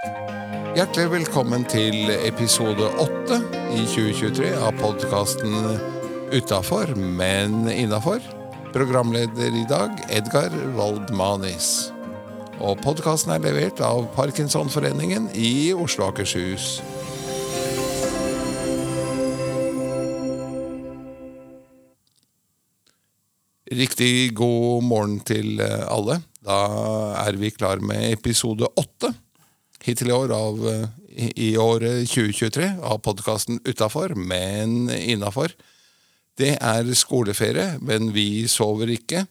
Hjertelig velkommen til episode åtte i 2023 av podkasten Utafor, men innafor. Programleder i dag Edgar Waldmanis. Og podkasten er levert av Parkinsonforeningen i Oslo og Akershus. Riktig god morgen til alle. Da er vi klar med episode åtte hittil i år av eh, i året 2023 av podkasten Utafor, men innafor. Det er skoleferie, men vi sover ikke.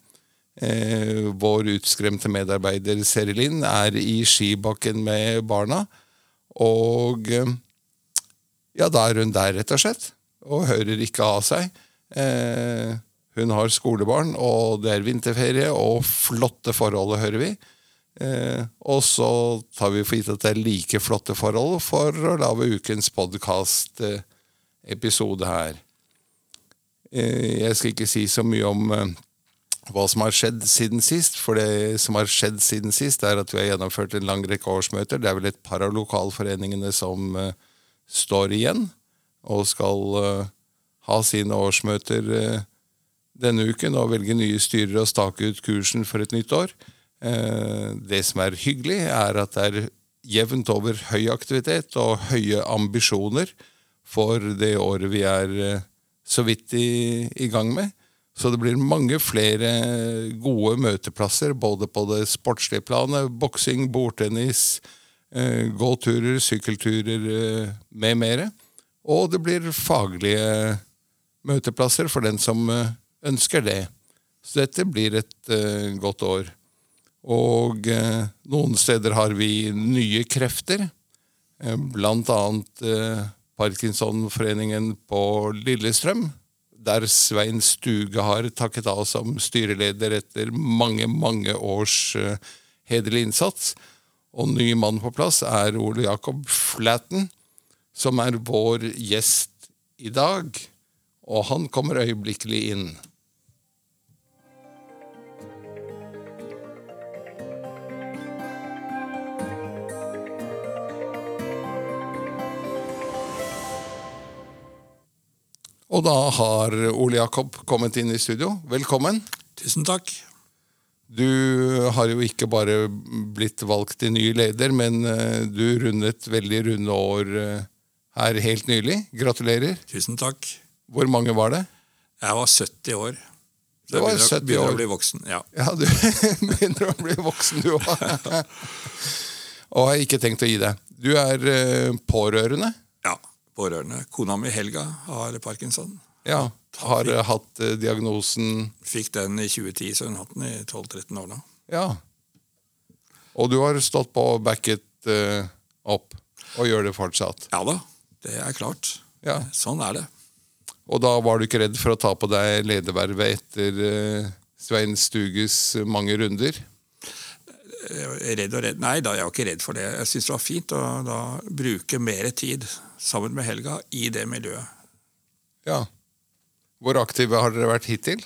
Eh, vår utskremte medarbeider Serilin er i skibakken med barna. Og eh, ja, da er hun der, rett og slett. Og hører ikke av seg. Eh, hun har skolebarn, og det er vinterferie og flotte forhold, hører vi. Eh, og så tar vi for gitt at det er like flotte forhold for å lage ukens podkast-episode her. Eh, jeg skal ikke si så mye om eh, hva som har skjedd siden sist, for det som har skjedd siden sist, er at vi har gjennomført en lang rekke årsmøter. Det er vel et par av lokalforeningene som uh, står igjen og skal uh, ha sine årsmøter uh, denne uken og velge nye styrer og stake ut kursen for et nytt år. Det som er hyggelig, er at det er jevnt over høy aktivitet og høye ambisjoner for det året vi er så vidt i, i gang med. Så det blir mange flere gode møteplasser, både på det sportslige planet, boksing, bordtennis, eh, gåturer, sykkelturer eh, med mere. Og det blir faglige møteplasser for den som eh, ønsker det. Så dette blir et godt år. Og uh, noen steder har vi nye krefter. Uh, blant annet Parkinsonforeningen på Lillestrøm. Der Svein Stuge har takket av som styreleder etter mange, mange års hederlig innsats. Og ny mann på plass er Ole Jakob Flaten, som er vår gjest i dag. Og han kommer øyeblikkelig inn. Og da har Ole Jakob kommet inn i studio. Velkommen. Tusen takk. Du har jo ikke bare blitt valgt til ny leder, men eh, du rundet veldig runde år eh, her helt nylig. Gratulerer. Tusen takk. Hvor mange var det? Jeg var 70 år. Så Det var jeg begynner, 70 begynner å bli voksen. Ja. Ja, du begynner å bli voksen, du òg. Og jeg har ikke tenkt å gi deg. Du er eh, pårørende. Pårørende. Kona mi Helga har parkinson. Ja. Har fikk, hatt eh, diagnosen Fikk den i 2010, så hun har hatt den i 12-13 år nå. Ja. Og du har stått på og backet eh, opp, og gjør det fortsatt. Ja da, det er klart. Ja. Sånn er det. Og da var du ikke redd for å ta på deg ledervervet etter eh, Svein Stuges mange runder? Redd og redd. Nei da, jeg var ikke redd for det. Jeg syntes det var fint å da bruke mer tid sammen med Helga i det miljøet. Ja. Hvor aktive har dere vært hittil?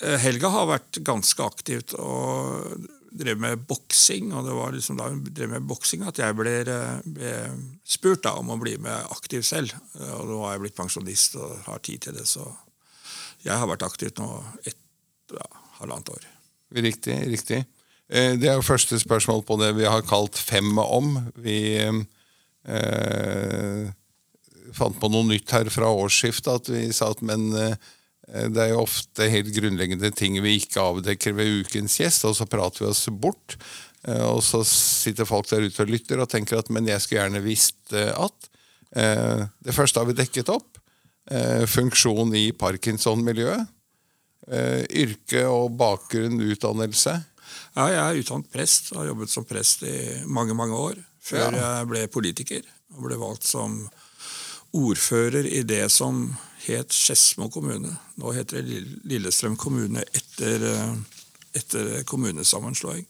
Eh, Helga har vært ganske aktivt og drev med boksing. Og det var liksom da hun drev med boksing at jeg ble, ble spurt da om å bli med aktiv selv. Eh, Og nå har jeg blitt pensjonist og har tid til det, så jeg har vært aktiv nå et ja, halvannet år. Riktig, riktig. Eh, Det er jo første spørsmål på det vi har kalt Fem om. Vi eh, fant på noe nytt her fra årsskiftet, at vi sa at men eh, det er jo ofte helt grunnleggende ting vi ikke avdekker ved ukens gjest, og så prater vi oss bort. Eh, Og så sitter folk der ute og lytter og tenker at men jeg skulle gjerne visst eh, at. Eh, Det første har vi dekket opp. Funksjon i Parkinson-miljøet. Yrke og bakgrunn, utdannelse. Ja, jeg er utdannet prest har jobbet som prest i mange, mange år. Før jeg ble politiker og ble valgt som ordfører i det som het Skedsmo kommune. Nå heter det Lillestrøm kommune etter, eh, etter kommunesammenslåing.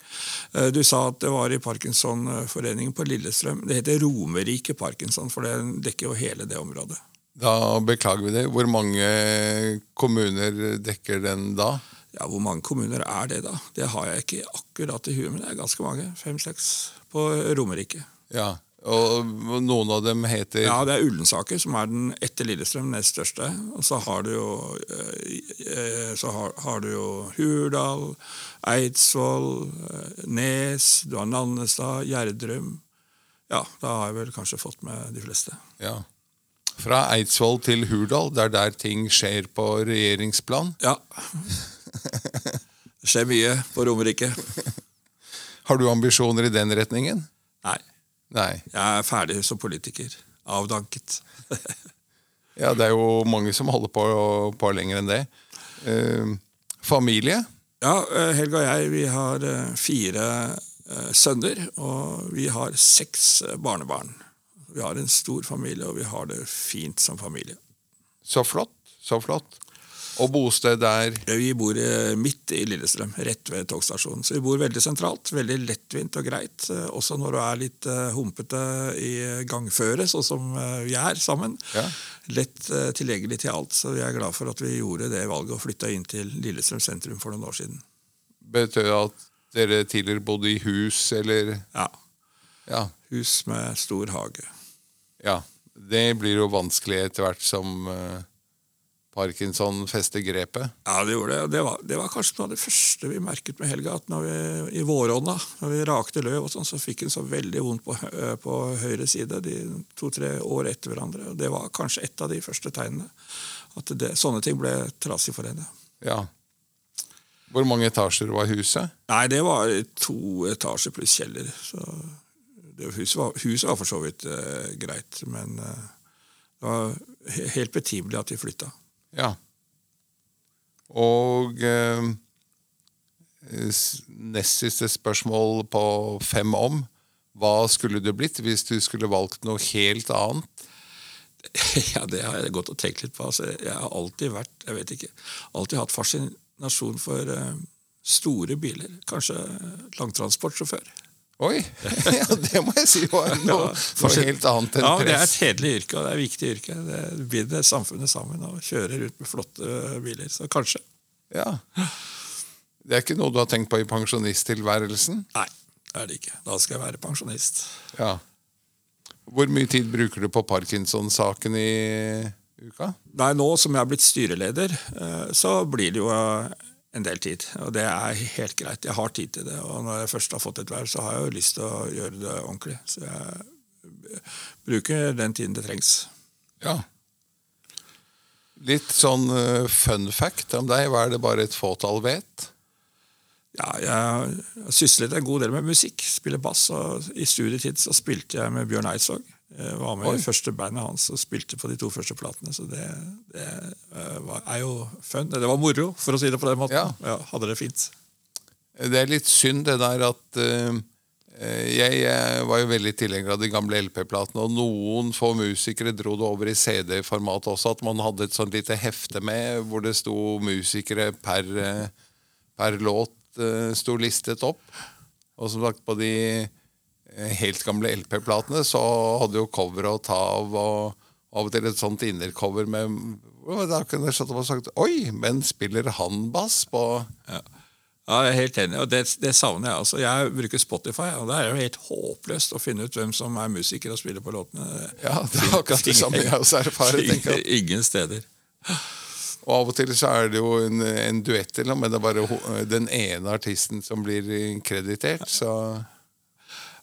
Eh, Du sa at det var i Parkinsonforeningen på Lillestrøm. Det heter Romerike Parkinson, for det dekker jo hele det området. Da beklager vi det. Hvor mange kommuner dekker den da? Ja, Hvor mange kommuner er det, da? Det har jeg ikke akkurat i huet, men det er ganske mange. Fem-seks på Romerike. Ja, Og noen av dem heter Ja, det er Ullensaker, som er den etter Lillestrøm nest største. Og så har du jo, eh, så har, har du jo Hurdal, Eidsvoll, eh, Nes, du har Nannestad, Gjerdrum. Ja, da har jeg vel kanskje fått med de fleste. Ja. Fra Eidsvoll til Hurdal, det er der ting skjer på regjeringsplan. Ja. Det skjer mye på Romerike. Har du ambisjoner i den retningen? Nei. Nei. Jeg er ferdig som politiker. Avdanket. Ja, det er jo mange som holder på, på lenger enn det. Eh, familie? Ja, eh, Helge og jeg vi har eh, fire eh, sønner, og vi har seks barnebarn. Vi har en stor familie, og vi har det fint som familie. Så flott. Så flott. Og bosted der Vi bor eh, midt i Lillestrøm, rett ved togstasjonen. Så vi bor veldig sentralt. Veldig lettvint og greit. eh, Også når du er litt eh, humpete i gangføret, sånn som vi er sammen. Ja. Lett tilgjengelig til alt. Så vi er glad for at vi gjorde det valget og flytta inn til Lillestrøm sentrum for noen år siden. betød at dere tidligere bodde i hus, eller Ja. Ja. Hus med stor hage. ja. Det blir jo vanskelig etter hvert som eh, parkinson fester grepet. Ja, det gjorde det. Det var, det var kanskje noe av det første vi merket med Helga. at når vi, I vårånda, når vi rakte løv, og sånn, så fikk hun så veldig vondt på, på høyre side de to-tre år etter hverandre. og Det var kanskje et av de første tegnene. At det, sånne ting ble trasig for henne. Ja. Hvor mange etasjer var huset? Nei, det var to etasjer pluss kjeller. Så det, huset, var, huset var for så vidt eh, greit, men eh, det var he- helt betimelig at vi flytta. Ja. Og eh, nest siste spørsmål på fem om. Hva skulle du blitt hvis du skulle valgt noe helt annet? Ja, det har jeg gått og tenkt litt på. Altså, jeg har alltid vært, jeg vet ikke, alltid hatt fascinasjon for eh, store biler. Kanskje langtransportsjåfør. Oi! Ja, det må jeg si var noe, noe helt annet enn press. Ja, det er et hederlig yrke, og det er et viktig yrke. Det binder samfunnet sammen og kjører rundt med flotte biler. Så kanskje. Ja. Det er ikke noe du har tenkt på i pensjonisttilværelsen? Nei, det er det ikke. Da skal jeg være pensjonist. Ja. Hvor mye tid bruker du på Parkinson-saken i uka? Nei, nå som jeg har blitt styreleder, eh, så blir det jo eh, en del tid. Og det er helt greit. Jeg har tid til det. Og når jeg først har fått et verv, så har jeg jo lyst til å gjøre det ordentlig. Så jeg bruker den tiden det trengs. Ja. Litt sånn eh, fun fact om deg. Hva er det bare et fåtall vet? Ja, jeg har syslet en god del med musikk. Spiller bass. Og I studietid så spilte jeg med Bjørn Eidsvåg. Jeg var med Oi. i første bandet hans og spilte på de to første platene. Så det, det eh, var, er jo fun. Det var moro, for å si det på den måten. Ja. hadde det fint. Det er litt synd det der at uh, jeg jeg, var jo veldig tilhenger av de gamle LP-platene, og noen få musikere dro det over i CD-format også, at man hadde et sånt lite hefte med hvor det sto musikere per, eh, per låt uh, sto listet opp. Og som sagt, på de eh, helt gamle LP-platene så hadde jo coveret å ta av, og av og til et sånt innercover med Da kunne jeg stått opp og sagt Oi, men spiller han bass på Ja, jeg er helt enig, og det, det savner jeg. altså. Jeg bruker Spotify, og det er jo helt håpløst å finne ut hvem som er musiker og spiller på låtene. Ja, det er akkurat det samme jeg også erfarer. tenker. Ingen steder. Og av og til så er det jo en, en duett noe men det er bare den ene artisten som blir kreditert. Så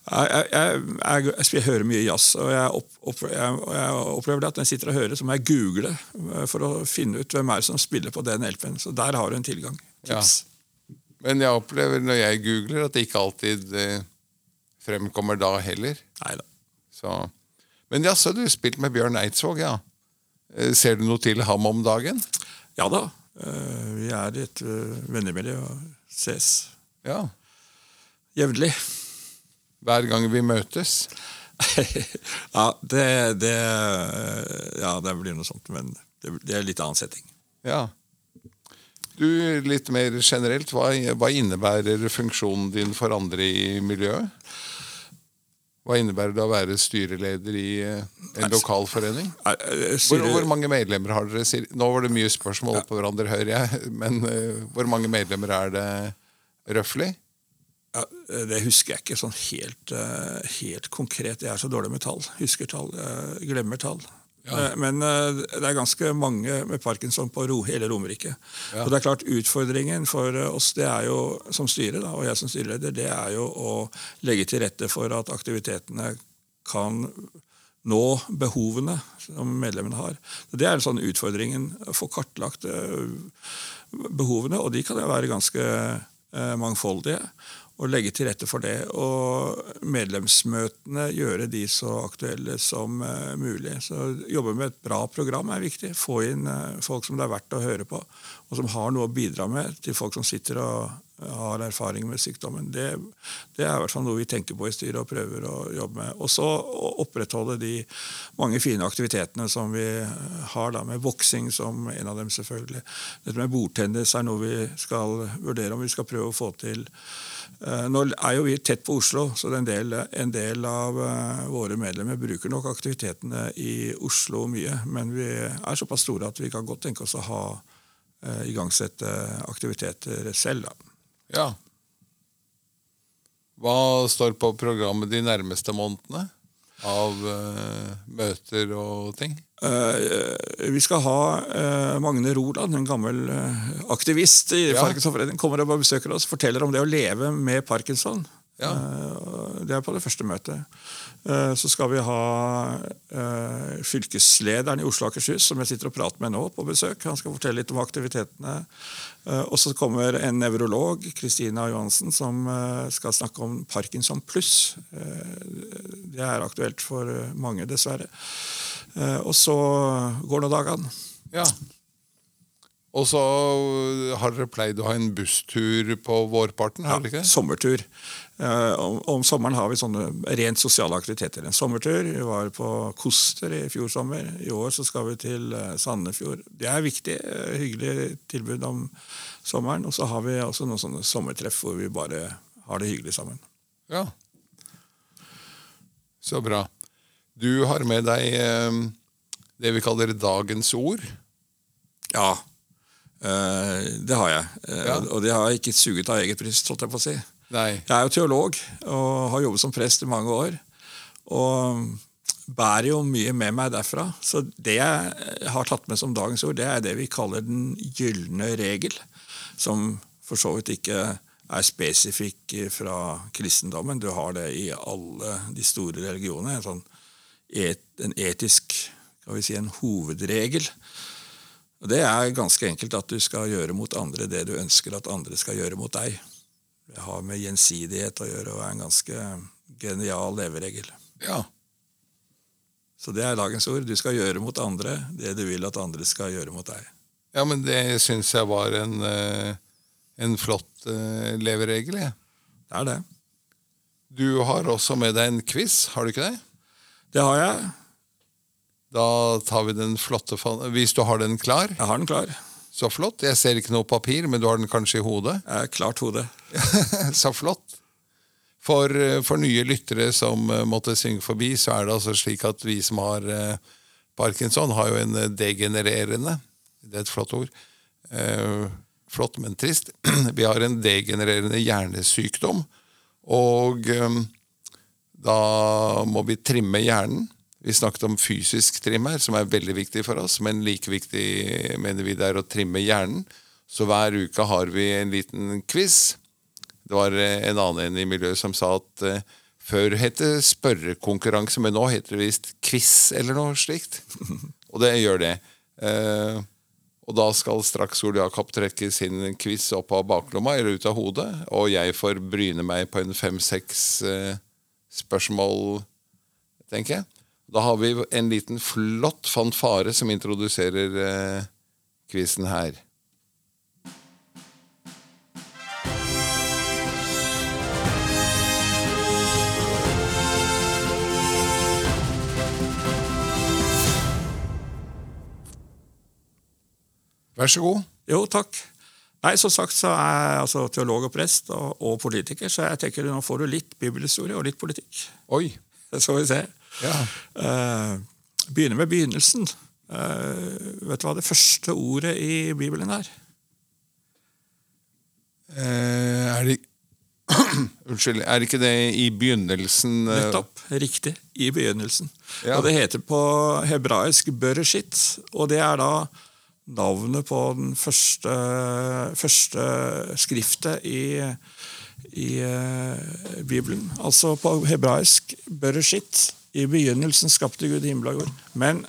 Jeg, jeg, jeg, jeg, hører mye jazz, og jeg, opp, opp, jeg, opplever det at når jeg sitter og hører, så må jeg google eh, for å finne ut hvem er det som spiller på den LP-en. Så der har du en tilgang. Tips. Men jeg opplever når jeg googler, at det ikke alltid eh, fremkommer da heller. Neida. Så. Men jaså, du spilt med Bjørn Eidsvåg, ja. Eh, Ser du noe til ham om dagen? Ja da. eh, Vi er i et vennemiljø og ses Ja. jevnlig. Hver gang vi møtes. ja, det, det Ja, det blir noe sånt, men det, det er litt annen setting. Ja. Du, litt mer generelt, hva, hva innebærer funksjonen din for andre i miljøet? Hva innebærer det å være styreleder i eh, en lokalforening? Er- Hvor, hvor mange medlemmer har dere? Nå var det mye spørsmål på hverandre, hører jeg. Men eh, hvor mange medlemmer er det røftlig? Ja, det husker jeg ikke sånn helt, eh, helt konkret. Jeg er så dårlig med tall. Husker tall, glemmer tall. Ja. Eh, Men eh, det er ganske mange med parkinson på ro, hele Romerike. Ja. Og det er klart Utfordringen for eh, oss det er jo, som styre da, og jeg som styreleder, det er jo å legge til rette for at aktivitetene kan nå behovene som medlemmene har. Så Det er sånn utfordringen. Å få kartlagt eh, behovene, og de kan jo være ganske eh, mangfoldige. Og legge til rette for det. Og medlemsmøtene gjøre de så aktuelle som eh, mulig. Så Jobbe med et bra program er viktig. Få inn eh, folk som det er verdt å høre på, og som har noe å bidra med til folk som sitter og har erfaring med sykdommen. Det, det er i hvert fall noe vi tenker på i styret og prøver å jobbe med. Og så opprettholde de mange fine aktivitetene som vi har, da, med boksing som en av dem, selvfølgelig. Dette med bordtennis er noe vi skal vurdere om vi skal prøve å få til. Eh, Nå er jo vi tett på Oslo, så en del, en del av eh, våre medlemmer bruker nok aktivitetene i Oslo mye. Men vi er såpass store at vi kan godt tenke oss å ha eh, igangsette aktiviteter selv. da. Ja. Hva står på programmet de nærmeste månedene? Av uh, møter og ting? Uh, vi skal ha uh, Magne Roland, en gammel aktivist i Ja. Parkinsonforeningen, kommer og besøker oss forteller om det å leve med parkinson. Ja. Eh, det er på det første møtet. Eh, så skal vi ha eh, fylkeslederen i Oslo og Akershus, som jeg sitter og prater med nå, på besøk. Han skal fortelle litt om aktivitetene. Og så kommer en nevrolog, Kristina Johansen, som skal snakke om Parkinson pluss. Det er aktuelt for mange, dessverre. Og så går nå dagene. Ja. Og så har dere pleid å ha en busstur på vårparten, har dere ikke Ja, Sommertur. Eh, om, om sommeren har vi sånne rent sosiale aktiviteter. En sommertur. Vi var på Koster i fjor sommer. I år så skal vi til eh, Sandefjord. Det er viktig. eh, hyggelig tilbud om sommeren. Og så har vi også noen sånne sommertreff hvor vi bare har det hyggelig sammen. Ja. Så bra. Du har med deg eh, det vi kaller dagens ord. Ja, eh, det har jeg. Eh, Ja. Og det har jeg ikke suget av eget bryst, holdt jeg på å si. Nei. Jeg er jo teolog og har jobbet som prest i mange år. Og bærer jo mye med meg derfra. Så det jeg har tatt med som dagens ord, det er det vi kaller den gylne regel. Som for så vidt ikke er spesifikk fra kristendommen. Du har det i alle de store religionene. En, sånn et, en etisk skal vi si, en hovedregel. Og Det er ganske enkelt at du skal gjøre mot andre det du ønsker at andre skal gjøre mot deg. Det har med gjensidighet å gjøre og er en ganske genial leveregel. Ja. Så det er dagens ord. Du skal gjøre mot andre det du vil at andre skal gjøre mot deg. ja, men det syns jeg var en, eh, en flott eh, leveregel. jeg. Det er det. Du har også med deg en quiz, har du ikke det? Det har jeg. Da tar vi den flotte Hvis du har den klar, Jeg har den klar. så flott. Jeg ser ikke noe papir, men du har den kanskje i hodet? Jeg klart hodet. så flott. For, eh, for nye lyttere som eh, måtte synge forbi, så er det altså slik at vi som har eh, parkinson, har jo en degenererende Det er et flott ord. Eh, flott, men trist. Vi har en degenererende hjernesykdom. Og eh, da må vi trimme hjernen. Vi snakket om fysisk trim her, som er veldig viktig for oss, men like viktig mener vi det er å trimme hjernen. Så hver uke har vi en liten quiz. Det var eh, en annen en i miljøet som sa at uh, før het det spørrekonkurranse, men nå heter det visst quiz eller noe slikt. Og det gjør det. Uh, og da skal straks Ole Jakob trekke sin quiz opp av baklomma eller ut av hodet, og jeg får bryne meg på en fem-seks eh, spørsmål, tenker jeg. Da har vi en liten flott fanfare som introduserer eh, quizen her. Vær så god. Jo, takk. Nei, Som sagt så er jeg altså teolog og prest og, og politiker, så jeg tenker nå får du litt bibelhistorie og litt politikk. Oi. Det skal vi se. Ja. Uh, begynner med begynnelsen. Uh, vet du hva det første ordet i Bibelen er? Uh, er det Unnskyld, er ikke det i begynnelsen Nettopp. Riktig. I begynnelsen. Ja. Og det heter på hebraisk Bereshit, og det er da navnet på den første, første skriftet i, i uh, Bibelen. Altså på hebraisk Bereshit. I begynnelsen skapte Gud himmel og jord. Men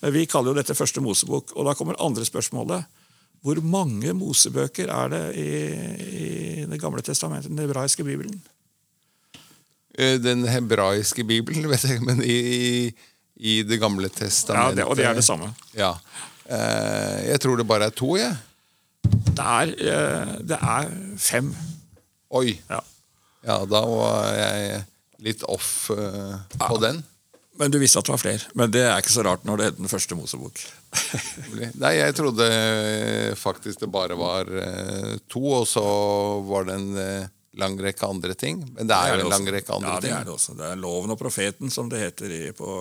eh, vi kaller jo dette første Mosebok. Og da kommer andre spørsmålet. Hvor mange Mosebøker er det i, i Det gamle testamentet, den hebraiske bibelen? eh, Den hebraiske bibelen, vet jeg, men i, i, Det gamle Ja, testamentet det, Og det er det samme. Ja. Eh, Jeg tror det bare er to, jeg. Det er, eh, det er fem. Oi. Ja. Ja, da var jeg litt off på den. Men du visste at det var flere. Men det er ikke så rart når det er Den første Mosebok. Nei, jeg trodde eh, faktisk det bare var eh, to, og så var det en eh, lang rekke andre ting. Men det er jo en lang rekke andre ja, det ting. er det også. Det er loven og profeten, som det heter i, på,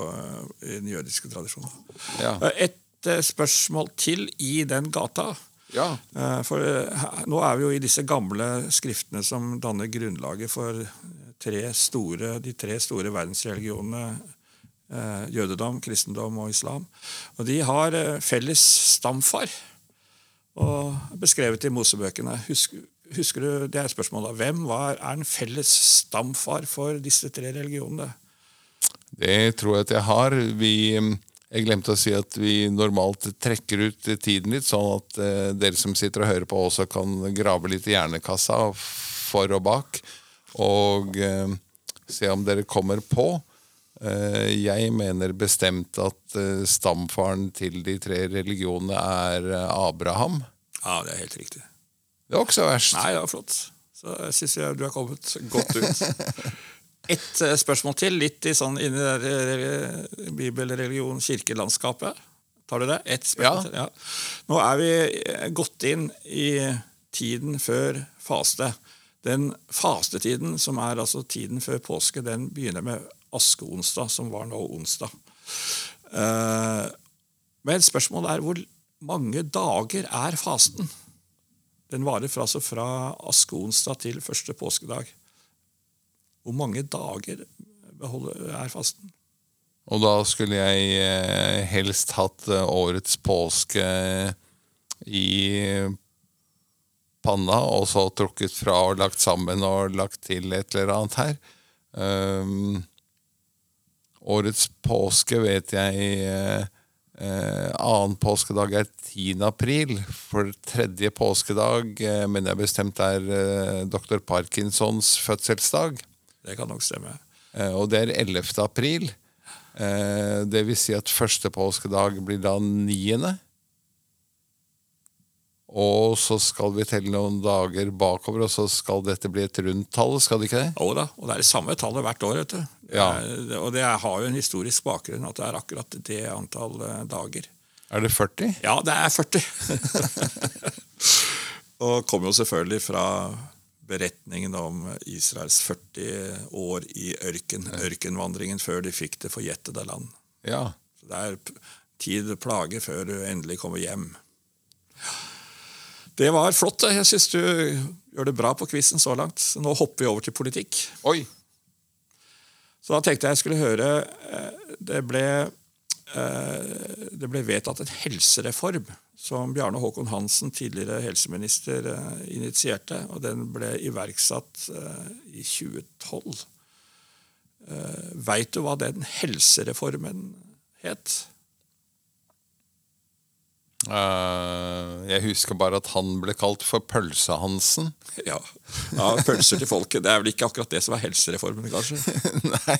i den jødiske tradisjonen. Ja. Et eh, spørsmål til i den gata. Ja. Eh, For eh, nå er vi jo i disse gamle skriftene som danner grunnlaget for tre store, de tre store verdensreligionene eh, jødedom, kristendom og islam. Og de har eh, felles stamfar, og beskrevet i Mosebøkene. Husker, husker du, Det er spørsmålet. Hvem var, er en felles stamfar for disse tre religionene? Det tror jeg at jeg har. Vi, jeg glemte å si at vi normalt trekker ut tiden litt, sånn at eh, dere som sitter og hører på, også kan grave litt i hjernekassa for og bak, og eh, se om dere kommer på. Eh, jeg mener bestemt at eh, stamfaren til de tre religionene er eh, Abraham. Ja, det er helt riktig. Det var ikke så verst. Nei, det var flott. Så jeg syns du har kommet godt ut. Ett spørsmål til, litt i sånn inni det der eh, bibel, religion, kirkelandskapet. Tar du det? Ett spørsmål Ja. til. Ja. Nå er vi gått inn i tiden før faste. Den fastetiden, som er altså tiden før påske, den begynner med askeonsdag, som var nå onsdag. Eh, Men spørsmålet er hvor mange dager er fasten? Den varer fra, altså fra askeonsdag til første påskedag. Hvor mange dager er fasten? Og da skulle jeg eh, helst hatt eh, årets påske i panna, og så trukket fra og lagt sammen og lagt til et eller annet her. Um, årets påske vet jeg eh, eh, Annen påskedag er 10. april. For tredje påskedag eh, mener jeg bestemt er eh, dr. Parkinsons fødselsdag. Det kan nok stemme. Eh, og det er 11. april. Eh, det vil si at første påskedag blir da 9. Og så skal vi telle noen dager bakover, og så skal dette bli et rundt tall, skal det ikke det? Jo da, og det er det samme tallet hvert år. vet du. Det er, og det er, har jo en historisk bakgrunn at det er akkurat det antall eh, dager. Er det 40? Ja, det er 40. og kommer jo selvfølgelig fra beretningen om Israels 40 år i ørken. Ørkenvandringen før de fikk det forjettede land. Ja. Så det er tid plager før du endelig kommer hjem. Det var flott. Jeg syns du gjør det bra på quizen så langt. Nå hopper vi over til politikk. Oi! Så da tenkte jeg jeg skulle høre eh, Det ble, eh, det ble vedtatt en helsereform som Bjarne Håkon Hansen, tidligere helseminister, eh, initierte. Og den ble iverksatt i 2012. Veit du hva den helsereformen het? Eh, jeg husker bare at han ble kalt for Pølse-Hansen. Ja, ja Pølser til folket. Det er vel ikke akkurat det som er helsereformen, kanskje? Nei.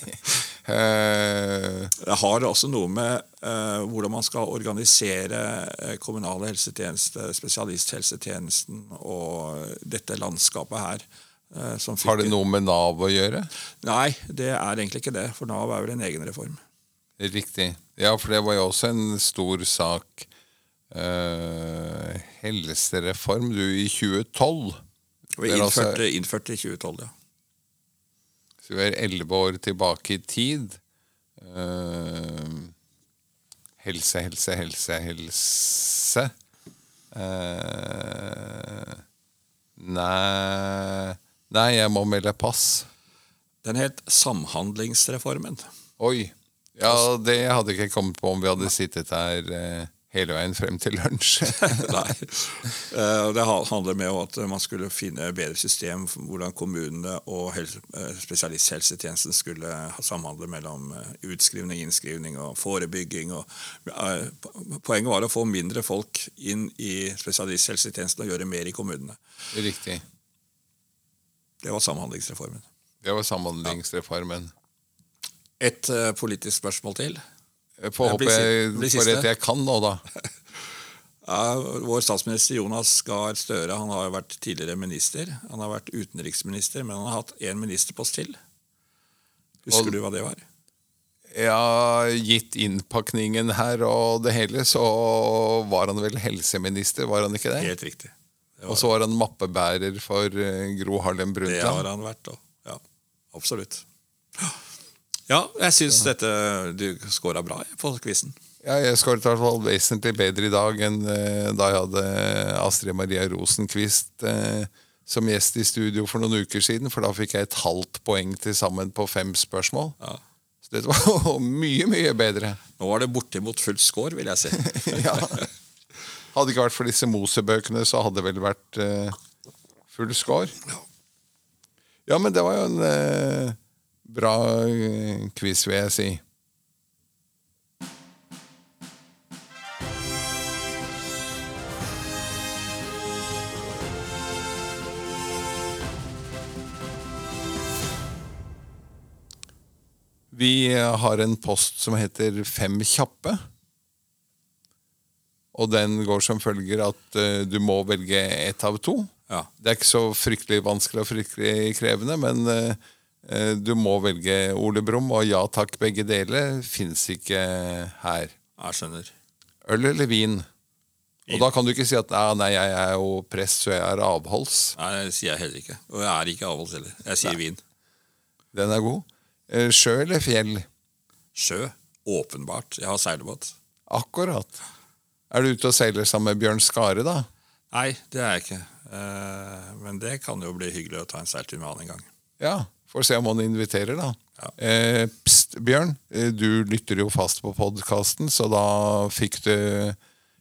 Uh... Det har også noe med uh, hvordan man skal organisere kommunale helsetjeneste, spesialisthelsetjenesten og dette landskapet her. som fikk- har det noe med Nav å gjøre? Nei, det er egentlig ikke det, for Nav er vel en egen reform. Riktig. Ja, for det var jo også en stor sak. Eh, helsereform, du, i 2012. Vi innførte, altså- innført, innført i 2012, ja. Så vi er elleve år tilbake i tid. Eh, helse, helse, helse, helse. Eh, nei Nei, jeg må melde pass. Den het Samhandlingsreformen. Oi. Ja, det hadde ikke kommet på om vi hadde sittet her eh, hele veien frem til lunsj. Nei. Eh, Det handler med at man skulle finne bedre system for hvordan kommunene og eh, spesialisthelsetjenesten skulle samhandle mellom eh, utskrivning, innskrivning og forebygging. Poenget var å få mindre folk inn i spesialisthelsetjenesten og gjøre mer i kommunene. Riktig. Det var Samhandlingsreformen. Det var Samhandlingsreformen. Et eh, politisk spørsmål til. Jeg får håpe jeg får et jeg kan nå, da. Ja, vår statsminister Jonas Gahr Støre han har jo vært tidligere minister. Han har vært utenriksminister, men han har hatt én ministerpost til. Husker Og- du hva det var? Ja, gitt innpakningen her og det hele, så var han vel helseminister, var han ikke det? Helt riktig. Det, Og så var han mappebærer for eh, Gro Harlem det har han vært òg. Ja, absolutt. Ja, jeg syns dette Du scora bra på quizen. Ja, jeg skåret i hvert fall vesentlig bedre i dag enn eh, da jeg hadde Astrid Maria Rosenkvist eh, som gjest i studio for noen uker siden, for da fikk jeg et halvt poeng til sammen på fem spørsmål. Ja. Så dette var mye, mye bedre. Nå var det bortimot fullt score, vil jeg si. ja. Hadde det ikke vært for disse Mosebøkene, så hadde det vel vært eh, full score. Ja, men det var jo en eh, bra eh, quiz, vil jeg si. Vi har en post som heter Fem kjappe. Og den går som følger at uh, du må velge ett av to. Ja. Det er ikke så fryktelig vanskelig og fryktelig krevende, men eh, eh, du må velge Ole Brumm, og ja takk, begge deler fins ikke her. Jeg skjønner. Øl eller vin? Og da kan du ikke si at ah, nei, jeg er jo prest, så jeg er avholds. Nei, det sier jeg heller ikke. Og jeg er ikke avholds heller. Jeg sier vin. Den er god. Eh, Sjø eller fjell? Sjø. Åpenbart. Jeg har seilbåt. Akkurat. Er du ute og seiler sammen med Bjørn Skare, da? Nei, det er jeg ikke. Eh, men det kan jo bli hyggelig å ta en seiltur med han en gang. Ja, får se om han inviterer, da. Ja. Eh, pst, Bjørn, eh, du lytter jo fast på podkasten, så da fikk du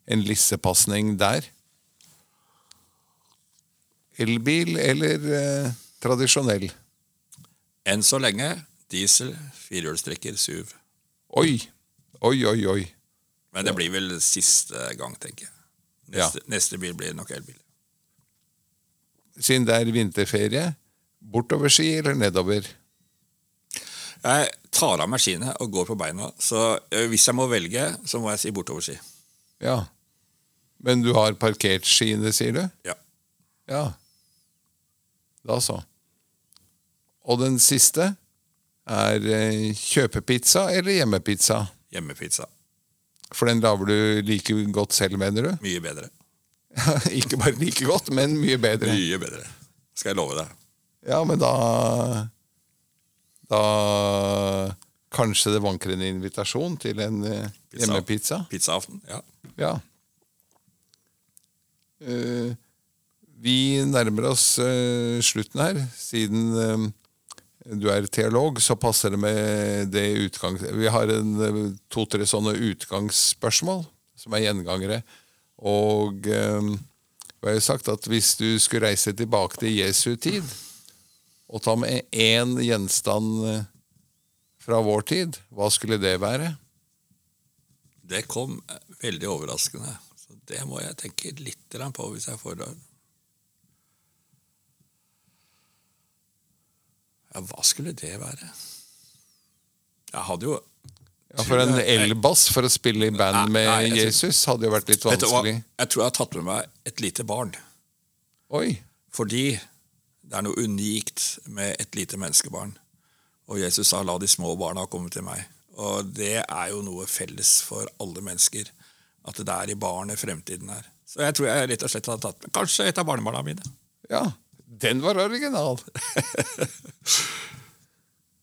en lissepasning der. Elbil eller eh, tradisjonell? Enn så lenge diesel, firehjulstrekker, SUV. Oi, oi, oi, oi. Men det blir vel siste gang, tenker jeg. Neste, neste bil blir nok elbil. Siden det er vinterferie, bortoverski eller nedover? Jeg tar av meg skiene og går på beina, så eh, hvis jeg må velge, så må jeg si bortoverski. Ja. Men du har parkert skiene, sier du? Ja. Ja. Da så. Og den siste er eh, kjøpepizza eller hjemmepizza? Hjemmepizza. For den lager du like godt selv, mener du? Mye bedre. Ikke bare like godt, men mye bedre. Mye bedre. Skal jeg love deg. Ja, men da Da Kanskje det vanker en invitasjon til en eh, Pizza. hjemmepizza? Pizzaaften. Ja. Ja. Eh, vi nærmer oss eh, slutten her. Siden eh, du er teolog, så passer det med det utgangs... Vi har en, eh, to-tre sånne utgangsspørsmål som er gjengangere. Og eh, vi har jo sagt at hvis du skulle reise tilbake til Jesu tid, og ta med én gjenstand eh, fra vår tid, hva skulle det være? Det kom eh, veldig overraskende. Så det må jeg tenke litt på hvis jeg får det. Ja, hva skulle det være? Jeg hadde jo Ja, For en elbass for å spille i band med nei, nei, Jesus hadde jo vært litt Vet du vanskelig. Jeg tror jeg har tatt med meg et lite barn. Oi, Fordi det er noe unikt med et lite menneskebarn. Og Jesus sa 'la de små barna komme til meg'. Og det er jo noe felles for alle mennesker. At det er i barnet fremtiden er. Så jeg tror jeg rett og slett har tatt kanskje et av barnebarna mine. ja. Den var original.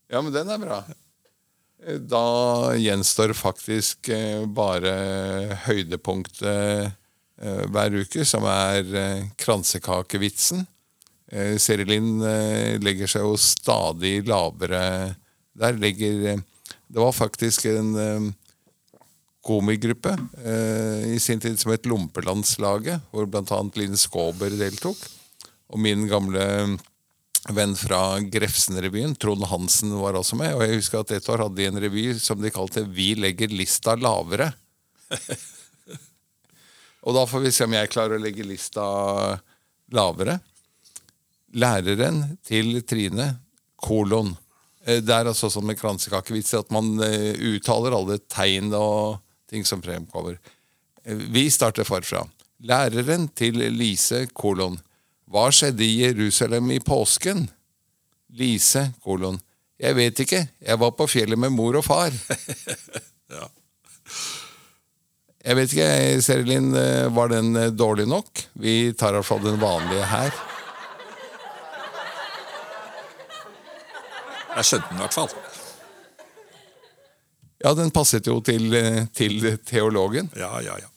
ja, men den er bra. Da gjenstår faktisk eh, bare høydepunktet eh, hver uke, som er eh, kransekakevitsen. Eh, Serilin eh, legger seg jo stadig lavere Der legger eh, Det var faktisk en eh, komigruppe eh, i sin tid som het Lompelandslaget, hvor bl.a. Linn Skåber deltok. Og min gamle venn fra Grefsen-revyen, Trond Hansen, var også med. Og jeg husker at et år hadde de en revy som de kalte 'Vi legger lista lavere'. og da får vi se om jeg klarer å legge lista lavere. Læreren til Trine, kolon. Eh, Det er altså sånn med kransekakevits at man eh, uttaler alle tegn og ting som fremkommer. Eh, Vi starter forfra. Læreren til Lise, kolon. Hva skjedde i Jerusalem i påsken? Lise, kolon. Jeg vet ikke, jeg var på fjellet med mor og far. Ja. Jeg vet ikke, Serilin, var den dårlig nok? Vi tar iallfall den vanlige her. Jeg skjønte den i hvert fall. Ja, den passet jo til, til teologen. Ja, ja, ja.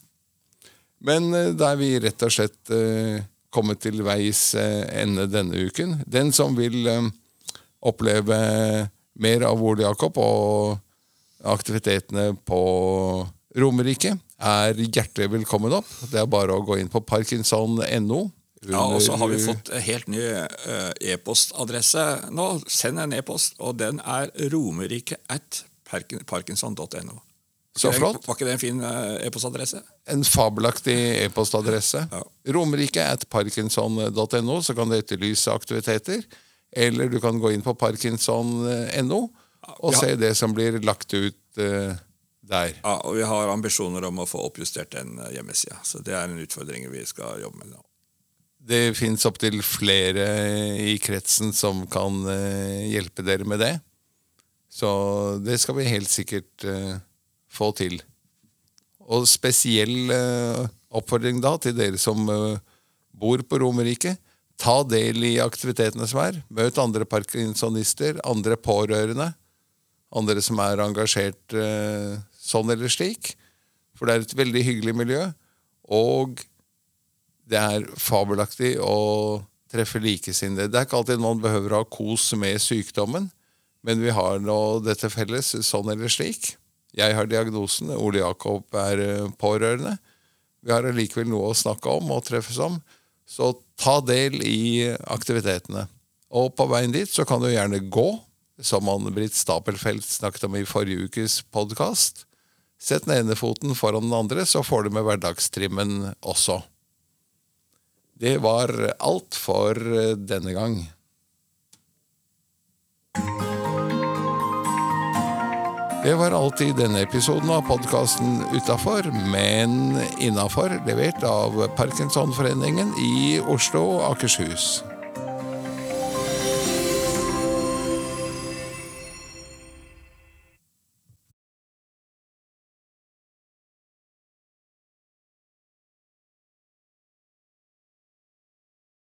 Men eh, da er vi rett og slett eh, kommet til veis eh, ende denne uken. Den som vil oppleve mer av Ole Jakob og aktivitetene på Romerike, er hjertelig velkommen opp. Det er bare å gå inn på parkinson.no. Ja, og så har vi fått helt ny eh, e-postadresse nå. Send en e-post, og den er romerike at parkinson.no. Så flott. Var ikke det en fin eh, e-postadresse? En fabelaktig e-postadresse. Ja. Romerike at parkinson.no, så kan du etterlyse aktiviteter. Eller du kan gå inn på parkinson.no og Ja. se det som blir lagt ut uh, der. Ja, og vi har ambisjoner om å få oppjustert den hjemmesida. Så det er en utfordring vi skal jobbe med nå. Det fins opptil flere i kretsen som kan eh, hjelpe dere med det. Så det skal vi helt sikkert eh, få til. Og spesiell eh, oppfordring da til dere som bor på Romerike. Ta del i aktivitetene som er. Møt andre parkinsonister, andre pårørende. Andre som er engasjert sånn eller slik. For det er et veldig hyggelig miljø. Og det er fabelaktig å treffe likesinnede. Det er ikke alltid man behøver å ha kos med sykdommen, men vi har nå dette felles, sånn eller slik. Jeg har diagnosen, Ole Jakob er eh, pårørende. Vi har allikevel noe å snakke om og treffes om, så ta del i aktivitetene. Og på veien dit så kan du gjerne gå, som Anne-Britt Stapelfelt snakket om i forrige ukes podkast. Sett den ene foten foran den andre, så får du med hverdagstrimmen også. Det var alt for denne gang. Det var alt i denne episoden av podkasten Utafor, men innafor, levert av Parkinsonforeningen i Oslo og Akershus.